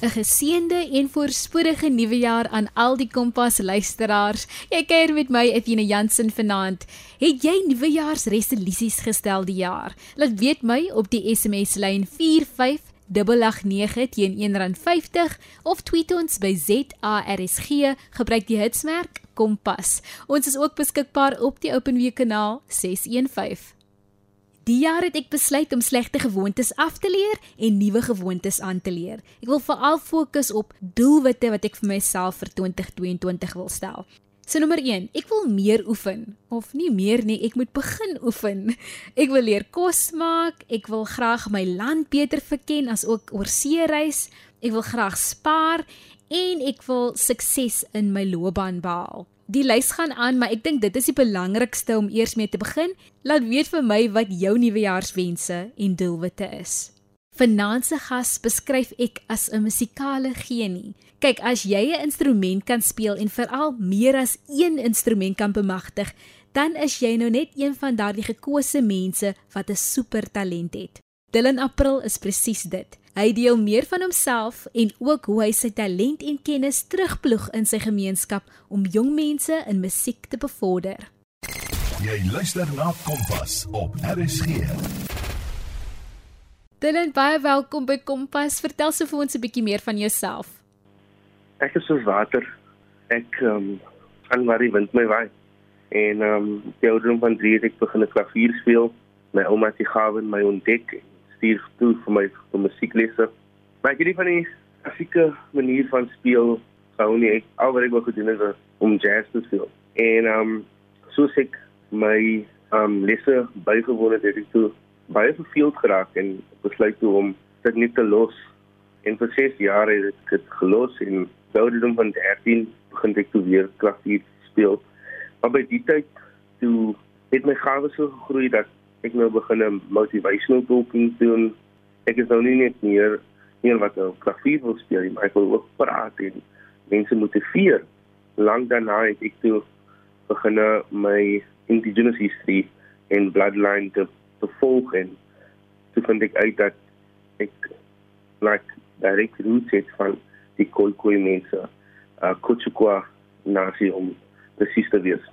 'n Geseënde en voorspoedige nuwe jaar aan al die Kompas luisteraars. Jy kuier met my Etienne Jansen vanaand. Het jy nuwejaarsresolusies gestel die jaar? Laat weet my op die SMS lyn 45889 teen R1.50 of tweet ons by ZARSG gebruik die hitsmerk Kompas. Ons is ook beskikbaar op die OpenWeek kanaal 615. Die jaar het ek besluit om slegte gewoontes af te leer en nuwe gewoontes aan te leer. Ek wil veral fokus op doelwitte wat ek vir myself vir 2022 wil stel. So nommer 1, ek wil meer oefen of nie meer nie, ek moet begin oefen. Ek wil leer kos maak, ek wil graag my land beter verken as ook oor see reis. Ek wil graag spaar en ek wil sukses in my loopbaan behaal. Die lys gaan aan, maar ek dink dit is die belangrikste om eers mee te begin. Laat weet vir my wat jou nuwejaarswense en doelwitte is. Vanaand se gas beskryf ek as 'n musikale genie. Kyk, as jy 'n instrument kan speel en veral meer as een instrument kan bemagtig, dan is jy nou net een van daardie gekose mense wat 'n super talent het. Dylan April is presies dit. Hy deel meer van homself en ook hoe hy sy talent en kennis terugploeg in sy gemeenskap om jong mense in musiek te bevorder. Jy luister na Kompas op RSG. Dylan, baie welkom by Kompas. Vertel so vir ons 'n bietjie meer van jouself. Ek is soos water. Ek ehm um, gaan waar die wind my waai. En ehm um, die ouderdom van 3 het ek begin klavier speel. My ouma het die gawe in my ontdek stuur toe vir my vir musieklesse. Maar ek het nie van die klassieke manier van speel gehou nie. Ek al wat ek wou gedoen het om jazz te speel. En ehm um, soos ek my ehm um, lesse bygewoon het, het ek toe baie verveeld geraak en besluit toe om dit net te los. En vir 6 jaar het ek dit gelos en ouderdom van 13 begin ek toe weer klavier speel. Maar by die tyd toe het my gawes so gegroei dat ek nou begin 'n motivational talking doen. Ek is nou nie net meer een wat op klavier wil speel maar ek wil ook praat en mense motiveer. Lank daarna het ek toe begin my indigenous history en bloodline te, te volg en toe vind ek uit dat ek like direk roots het van die Khoikhoi mense, uh Kutchukwa nasie om te wees.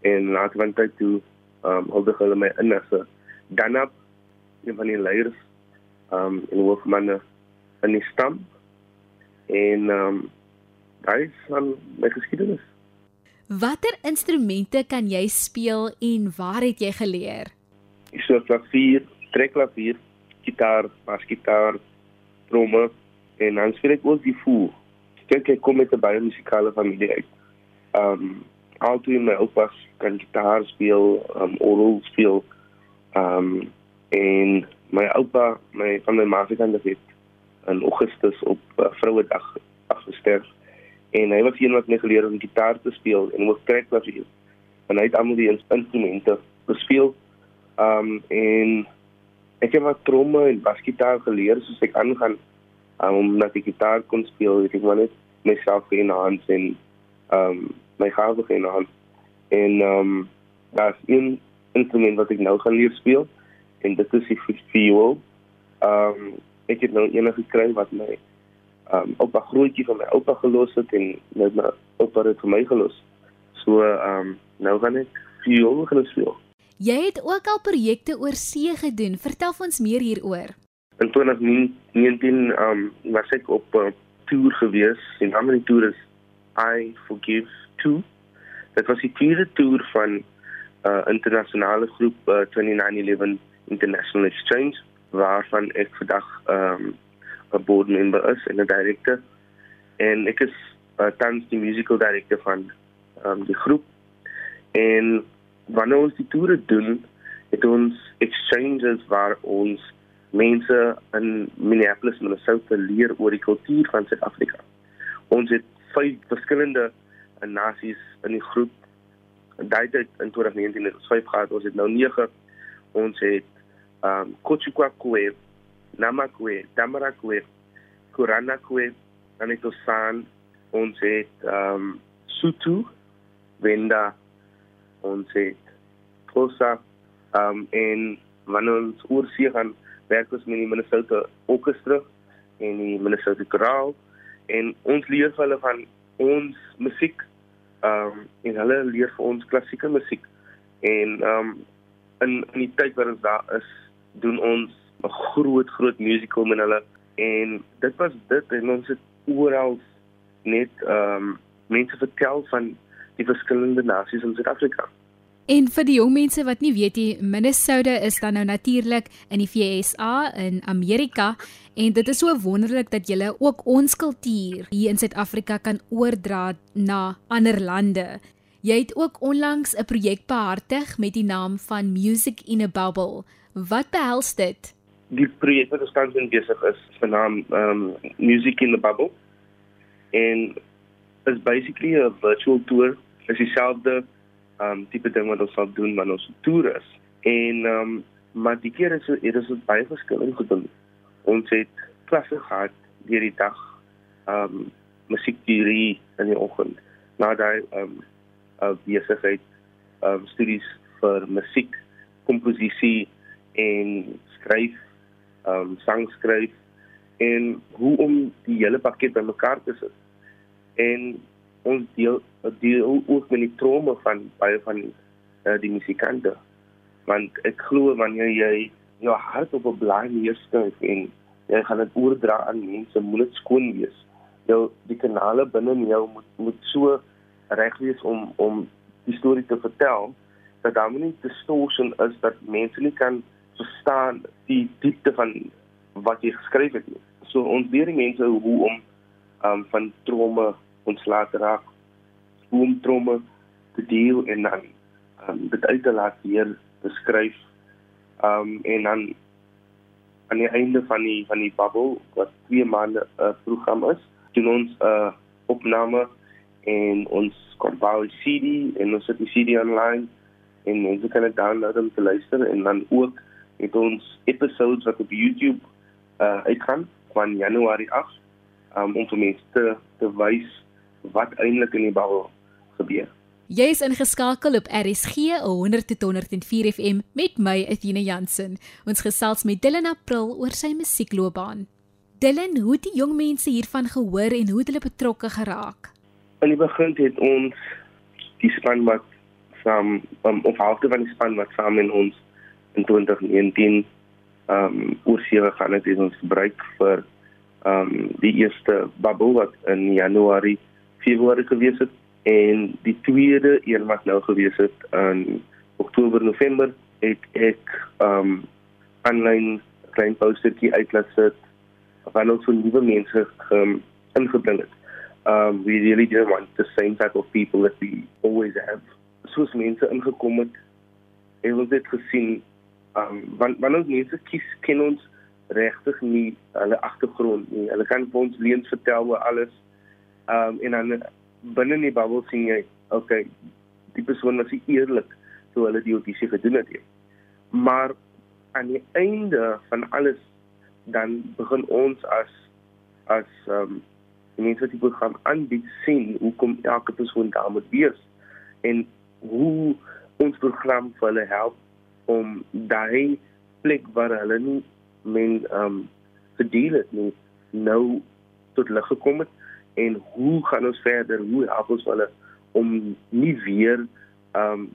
En later van tyd toe um, huldig hulle my in as 'n danap een van die leiers ehm um, en hoofmanne in die stam en ehm um, daai is van my geskiedenis. Watter instrumente kan jy speel en waar het jy geleer? Ek speel klavier, trekklavier, gitaar, basgitaar, tromme en dan speel ek ook die voer. Ek kyk ek kom met 'n baie musikale familie uit. Ehm um, altyd my oupas kan gitaar speel, um orgel speel. Um en my oupa, my van my ma se kant af het in Augustus op uh, Vrouedag afgesterf. En hy was een wat my geleer om gitaar te speel en ook trekklavier. En hy het almal die instrumente gespeel. Um en ek het wat tromme en basgitaar geleer soos ek aangaan um, om net die gitaar kon speel, het ek maar net myself in hands en um my gawe geen aan. En ehm um, daar's een instrument wat ek nou gaan leer speel en dit is die viool. Ehm um, ek het nou enige gekry wat my ehm um, oupa grootjie van my oupa gelos het en nou my oupa het vir my gelos. So ehm um, nou gaan ek viool gaan speel. Jy het ook al projekte oor see gedoen. Vertel ons meer hieroor. In 2019 ehm um, was ek op 'n uh, toer gewees en dan die toer is I forgive 2. Dit was die tweede toer van 'n uh, internasionale groep uh, 2911 International Exchange waarvan ek vandag ehm, 'n um, board member is en 'n director en ek is uh, tans die musical director van um, die groep en wanneer ons die toere doen het ons exchanges waar ons mense in Minneapolis Minnesota leer oor die kultuur van Suid-Afrika. Ons het vyf verskillende in nasies in die groep. Daai tyd in 2019 het ons vyf gehad, ons het nou 9. Ons het ehm um, Kochukwa-kwe, Namakwe, Tamarakwe, Kuranakwe, dan het ons San, ons het ehm um, Sutu, Wenda, ons het Kosa, ehm um, en wanneer ons oor see gaan, werk ons met die Minnesota Orchestra en die Minnesota Chorale. En ons leer hulle van ons musiek ehm um, en hulle leer vir ons klassieke musiek en ehm um, in in die tyd wat ons daar is doen ons 'n groot groot musical met hulle en dit was dit en ons het oral net ehm um, mense vertel van die verskillende nasies in Suid-Afrika. En vir die jong mense wat nie weet nie, Minnesota is dan nou natuurlik in die VSA in Amerika en dit is so wonderlik dat jy ook ons kultuur hier in Suid-Afrika kan oordra na ander lande. Jy het ook onlangs 'n projek behartig met die naam van Music in a Bubble. Wat behels dit? Die projek wat ons tans besig is, se naam um Music in a Bubble. En is basically 'n virtual tour. Dit is dieselfde um tipe ding wat ons sal doen wanneer ons toer is. En um maar die keer is dit is baie verskillend gedoen. Ons het klasse gehad deur die dag um musiekteorie in die oggend. Na daai um uh besigheid um studies vir musiek, komposisie en skryf um sang skryf en hoe om die hele pakket bymekaar te sit. En ons deel deel ook met die trome van baie van uh, die musikante. Want ek glo wanneer jy jou hart op 'n blaai neerskryf en jy gaan dit oordra aan mense moet dit skoon wees. Jou die kanale binne jou moet moet so reg wees om om die storie te vertel dat daar nie distortion is dat mense nie kan verstaan die diepte van wat jy geskryf het nie. So ons leer die mense hoe om um, van trome ontslae te raak om tromme te deel en dan um, dit uit te laat weer beskryf um en dan aan die einde van die van die bubble wat 2 maande 'n uh, program is doen ons 'n uh, opname en ons kompou CD en ons sit die CD online en mense kan dit download om te luister en dan ook het ons episodes wat op YouTube uh uitgaan van Januarie 8 um, om vir mense te, te wys wat eintlik in die bubble gebeur. Jy is ingeskakel op RSG 100.104 FM met my Athena Jansen. Ons gesels met Dylan April oor sy musiekloopbaan. Dylan, hoe het die jong mense hiervan gehoor en hoe het hulle betrokke geraak? In die begin het ons die span wat saam um, of halfte van die span wat saam in ons in 2019 ehm um, oor sewe gaan het ons gebruik vir ehm um, die eerste bubble wat in Januarie Februarie gewees het en die tweede een wat nou gewees het in Oktober November het ek um aanlyn klein postertjie uitlaat sit van ons van nuwe mense um, ingebring het. Um we really didn't want the same type of people that we always have. Soos mense ingekom het en ons het gesien um want wanneer ons mense kies ken ons regtig nie hulle agtergrond nie. Hulle kan vir ons leuns vertel oor alles. Um en dan binne in die bubble sien jy, okay, die persoon was eerlik toe hulle die audisie gedoen het. He. Maar aan die einde van alles dan begin ons as as ehm um, mense wat die program aanbied sien hoe kom elke persoon daar moet wees en hoe ons program vir hulle help om daai plek waar hulle nie men ehm um, verdeel het nie nou tot lig gekom het en hoe gaan ons verder? Hoe help ons hulle om nie weer ehm um,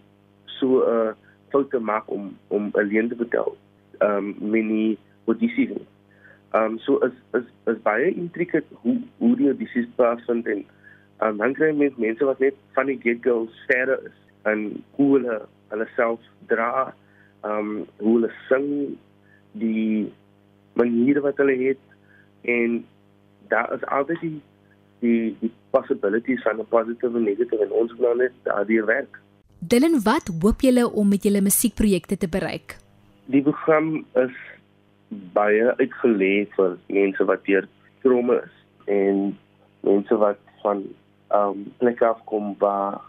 so 'n uh, fout te maak om om alleen te vertel ehm um, mini audisies. Ehm um, so is is is baie intricate hoe hoe die audisies plaasvind en um, dan kry jy mense wat net van die get go verder is en hoe hulle hulle self dra ehm um, hoe hulle sing die maniere wat hulle het en daar is altyd die die die possibilities van 'n positiewe en negatiewe in ons plan is daardie werk. Dylan, wat hoop julle om met julle musiekprojekte te bereik? Die program is baie uitgelê vir mense wat deur drome is en mense wat van ehm um, plekke afkom waar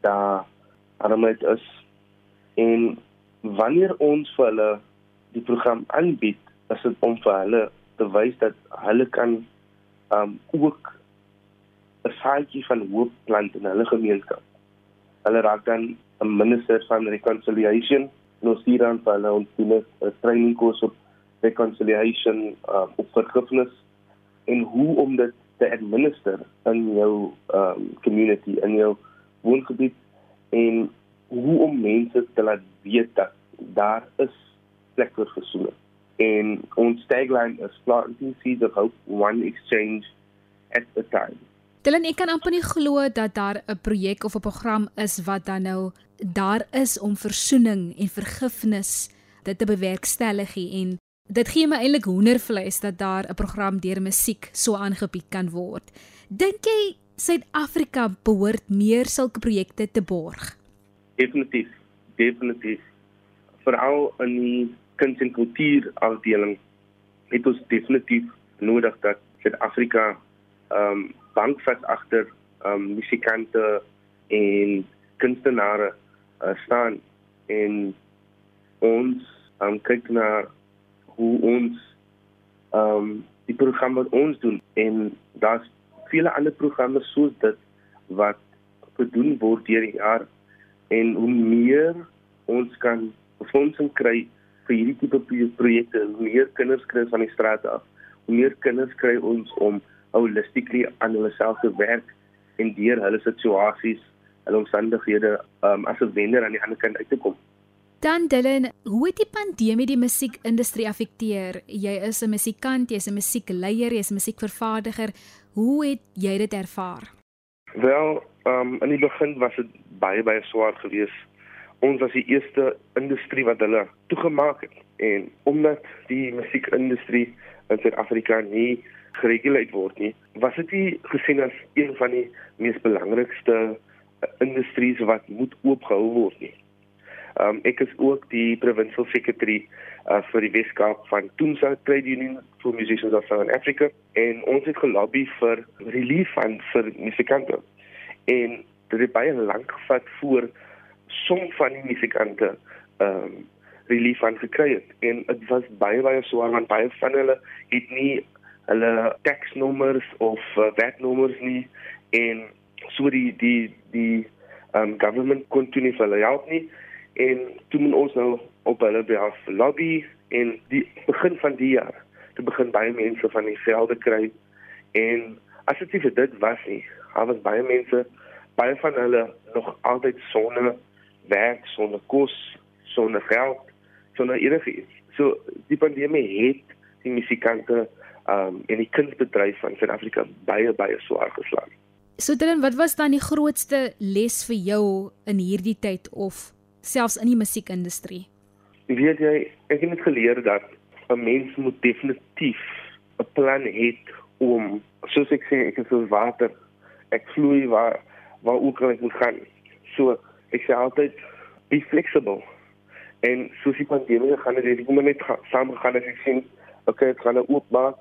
daar armoede is en wanneer ons vir hulle die program aanbied, is dit om vir hulle te wys dat hulle kan ehm um, ook 'n saadjie van hoop plant in hulle gemeenskap. Hulle raak dan 'n minister van reconciliation, nou stuur dan vir hulle ons doen 'n training kurs op reconciliation uh, op vergifnis en hoe om dit te administer in jou um community in jou woongebied en hoe om mense te laat weet dat daar is plek vir versoening. En ons tagline is planting seeds of hope one exchange at a time. Dylan, ek kan amper nie glo dat daar 'n projek of 'n program is wat dan nou daar is om versoening en vergifnis dit te bewerkstellig en dit gee my eintlik hoendervleis dat daar 'n program deur musiek so aangebied kan word. Dink jy Suid-Afrika behoort meer sulke projekte te borg? Definitief, definitief. Veral in die kuns en kultuur afdeling het ons definitief nodig dat Suid-Afrika ehm um, bankvat agter um, musikante en kunstenaars uh, staan en ons um, kyk na hoe ons um, die program wat ons doen en daar's vele ander programme soos dit wat gedoen word deur die jaar en hoe meer ons kan befondsing kry vir hierdie tipe projekte, hoe meer kinders kry van die straat af, hoe meer kinders kry ons om holistically aan hulle self te werk en deur hulle situasies, hulle omstandighede um, as 'n wenner aan die ander kant uit te kom. Dan Dylan, hoe het die pandemie die musiekindustrie affekteer? Jy is 'n musikant, jy's 'n musiekleier, jy's 'n musiekvervaardiger. Hoe het jy dit ervaar? Wel, um, in die begin was dit baie baie swaar geweest. Ons was die eerste industrie wat hulle toegemaak het en omdat die musiekindustrie in Suid-Afrika nie gereguleer word nie, was dit nie gesien as een van die mees belangrikste uh, industrieë wat moet oopgehou word nie. Um ek is ook die provincial secretary uh, vir die Weskaap van Tumsa Trade Union for Musicians of South Africa en ons het gelobby vir relief fund vir musikante. En dit het baie lank gevat voor som van die musikante um relief fund gekry het en dit was baie baie swaar want baie van hulle het nie hulle taxnommers of uh, wetnommers nie en so die die die um government kon toe nie vir hulle help nie en toe moet ons nou op hulle behalf lobby en die begin van die jaar te begin baie mense van die velde kry en as dit vir dit was nie daar was baie mense baie van hulle nog altyd sonder werk sonder kos sonder geld sonder enigiets. So die pandemie het die musikante um en die kunsbedryf van Suid-Afrika baie baie swaar geslaan. So dan wat was dan die grootste les vir jou in hierdie tyd of selfs in die musiekindustrie? Jy weet jy, ek het net geleer dat 'n mens moet definitief 'n plan hê om soos ek sê ek is so water. Ek vloei waar waar ook al ek moet gaan. So ek sê altyd be flexible. En soos die pandemie gaan dit ek moet net saam gaan as ek sien okay, ek gaan nou oopmaak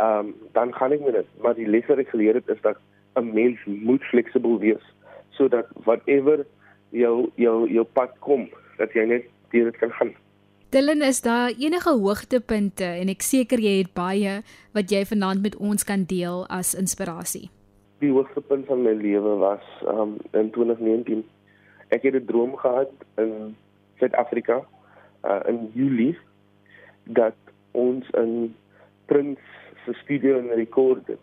ehm um, dan gaan ek met dit. Maar die les wat ek geleer het is dat 'n mens moet fleksibel wees sodat whatever jou jou jou pad kom, dat jy net deur dit kan gaan. Dylan, is daar enige hoogtepunte en ek seker jy het baie wat jy vanaand met ons kan deel as inspirasie. Die hoogtepunt van my lewe was um in 2019. Ek het 'n droom gehad in Suid-Afrika uh in Julie dat ons in Prins se studio en rekorde.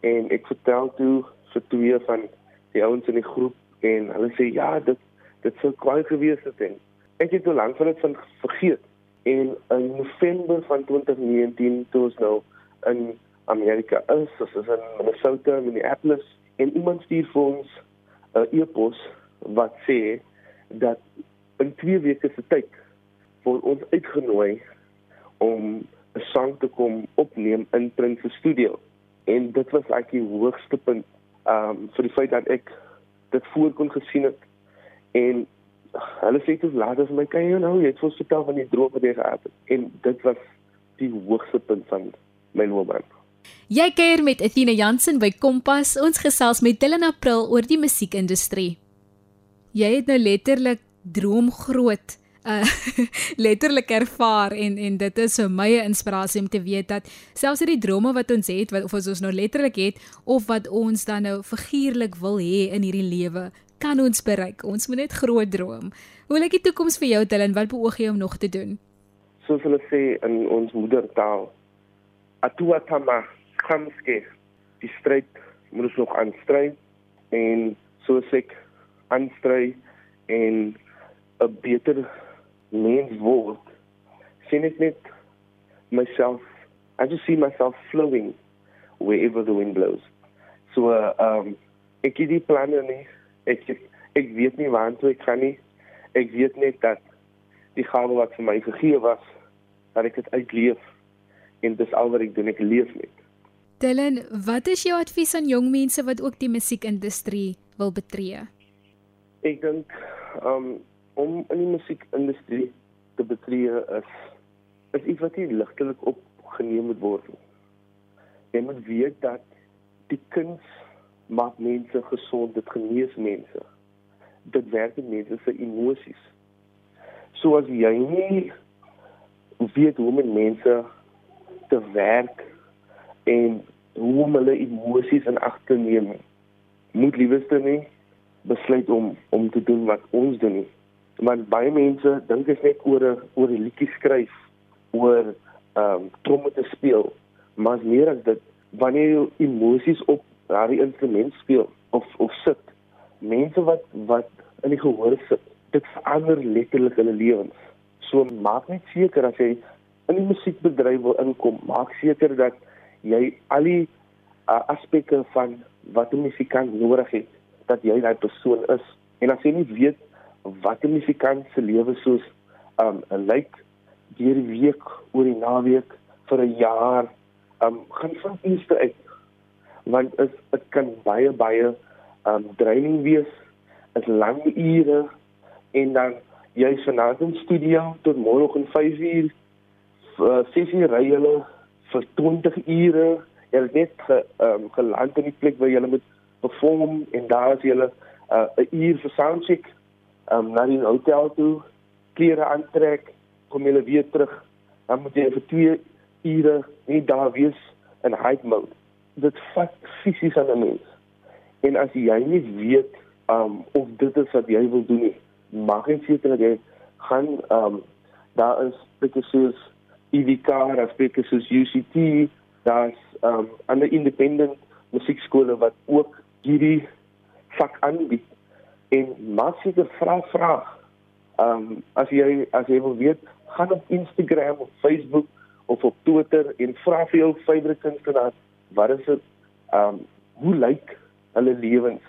En ek vertel toe vir twee van die ouens in die groep en hulle sê ja, dit dit sou kwaai gewees het en ek het te lank van dit van vergeet. En in November van 2019 toe ons nou in Amerika is, ons is in Minnesota, Minneapolis en iemand stuur vir ons 'n uh, e-pos wat sê dat in 2 weke se tyd word ons uitgenooi om 'n sang te kom opneem in Prince se studio. En dit was ek die hoogste punt um vir die feit dat ek dit voor kon gesien het en hulle sê dit laat as my kan jy nou jy het vir vertel van die droom wat jy gehad het en dit was die hoogste punt van my loopbaan. Jy kuier met Athena Jansen by Kompas. Ons gesels met Dylan April oor die musiekindustrie. Jy het nou letterlik droomgroot uh letterlik ervaar en en dit is vir my 'n inspirasie om te weet dat selfs hierdie drome wat ons het wat of ons nou letterlik het of wat ons dan nou figuurlik wil hê in hierdie lewe kan ons bereik. Ons moet net groot droom. Hoe lyk die toekoms vir jou Dylan? Wat beoog jy om nog te doen? Soos hulle sê in ons moedertaal, Atua Tama gaan skep. Die stryd moet ons nog aanstry en soos ek aanstry en 'n beter mens word, sien ek net myself I just see myself flowing wherever the wind blows. So uh, um ek het die planne nie. Ek ek weet nie waartoe ek gaan nie. Ek weet net dat die gawe wat vir my gegee was, dat ek dit uitleef en dis al wat ek doen, ek leef net. Dylan, wat is jou advies aan jong mense wat ook die musiekindustrie wil betree? Ek dink um om in die musiekindustrie te betree is is iets wat nie ligtelik opgeneem moet word nie. Jy moet weet dat die kuns maak mense gesond, dit genees mense. Dit werk met mense se emosies. So as jy nie weet hoe om mense te werk en hoe om hulle emosies in ag te neem, moet liewerste nie besluit om om te doen wat ons doen nie. Want baie mense dink dit net oor 'n oor 'n liedjie skryf, oor ehm um, tromme te speel, maar meer as dit wanneer jy emosies op daardie instrument speel of of sit. Mense wat wat in die gehoor sit, dit verander letterlik hulle lewens. So maak net seker as jy in die musiekbedryf wil inkom, maak seker dat jy al die uh, aspekte van wat 'n musikant nodig het, dat jy daai persoon is. En as jy nie weet wat 'n musikant se lewe soos um lyk deur die week oor die naweek vir 'n jaar, um gaan van iets uit. Want is dit kan baie baie um draining wees is lang ure en dan jy vanaand in studio tot môre om 5 uur uh, sessie ry hulle vir 20 ure. Jy het net ge, um, geland in die plek waar jy moet perform en daar is jy 'n uh, uur vir soundcheck um, na die hotel toe klere aantrek kom jy weer terug dan moet jy vir 2 ure nie daar wees in high mode dit vat fisies aan 'n mens. En as jy nie weet um of dit is wat jy wil doen nie, maak net seker dat jy gaan um daar is baie soos EVK, daar's baie soos UCT, daar's um ander independent musiekskole wat ook hierdie vak aanbied. En maak seker vra vra. Um as jy as jy wil weet, gaan op Instagram of Facebook of op Twitter en vra vir jou favourite kunstenaars wat is dit ehm um, hoe lyk hulle lewens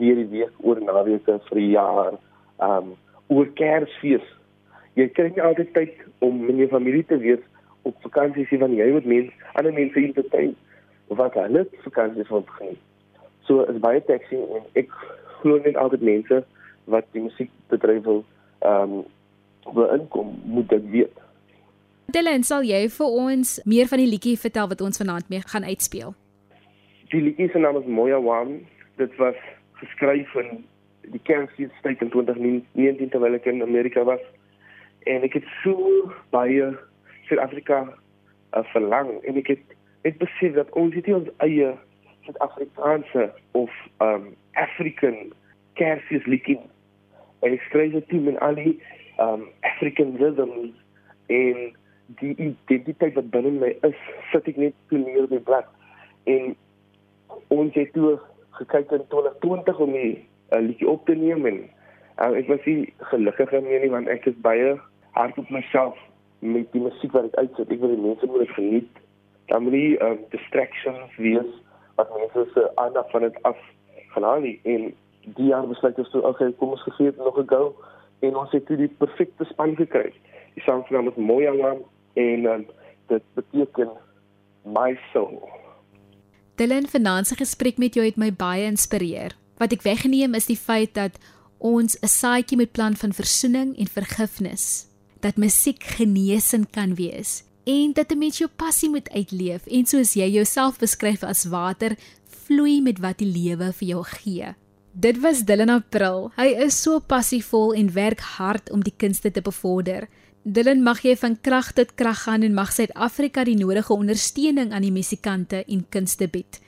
deur die week oor naweke vir jaar ehm um, oor Kersfees jy kry nie altyd tyd om met jou familie te wees op vakansie sien van jy moet mens ander mense in te tyd wat hulle vakansie wil begin so is baie taxi en ek glo net altyd mense wat die musiekbedryf wil ehm um, wil inkom moet dit weet Dylan, sal jy vir ons meer van die liedjie vertel wat ons vanaand mee gaan uitspeel? Die liedjie se naam is Moya One. Dit was geskryf in die State in 2019 terwyl ek in Amerika was. En ek het so baie Suid-Afrika uh, verlang en ek het ek besef dat ons het ons eie Suid-Afrikaanse of um African Kansas liedjie. En ek skryf dit toe met al die um African rhythms en die identiteit wat binne my is, sit ek net toe neer op die blad. En ons het toe gekyk in 2020 om 'n liedjie op te neem en uh, ek was nie gelukkig daarmee nie want ek is baie hard op myself met die musiek wat ek uitsit. Ek wil die mense moet geniet. Dan moet nie um, distractions wees wat mense se aandag van dit af haal nie. En die jaar besluit ons toe, okay, kom ons gee dit nog 'n go en ons het die perfekte span gekry. Die se naam is Mooi Alarm en um, dit beteken my soul. Dylan Finanse gesprek met jou het my baie inspireer. Wat ek weggeneem is die feit dat ons 'n saadjie moet plant van versoening en vergifnis, dat musiek genesing kan wees en dat 'n mens jou passie moet uitleef en soos jy jouself beskryf as water, vloei met wat die lewe vir jou gee. Dit was Dylan April. Hy is so passievol en werk hard om die kunste te bevorder. Dylan mag jy van krag tot krag gaan en mag Suid-Afrika die nodige ondersteuning aan die musikante en kunste bied.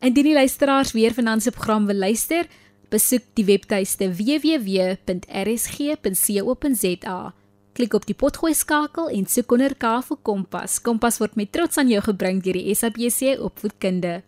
Indien die luisteraars weer vanaand se program wil luister, besoek die webtuiste www.rsg.co.za. Klik op die potgooi skakel en soek onder K vir Kompas. Kompas word met trots aan jou gebring deur die SABC Opvoedkunde.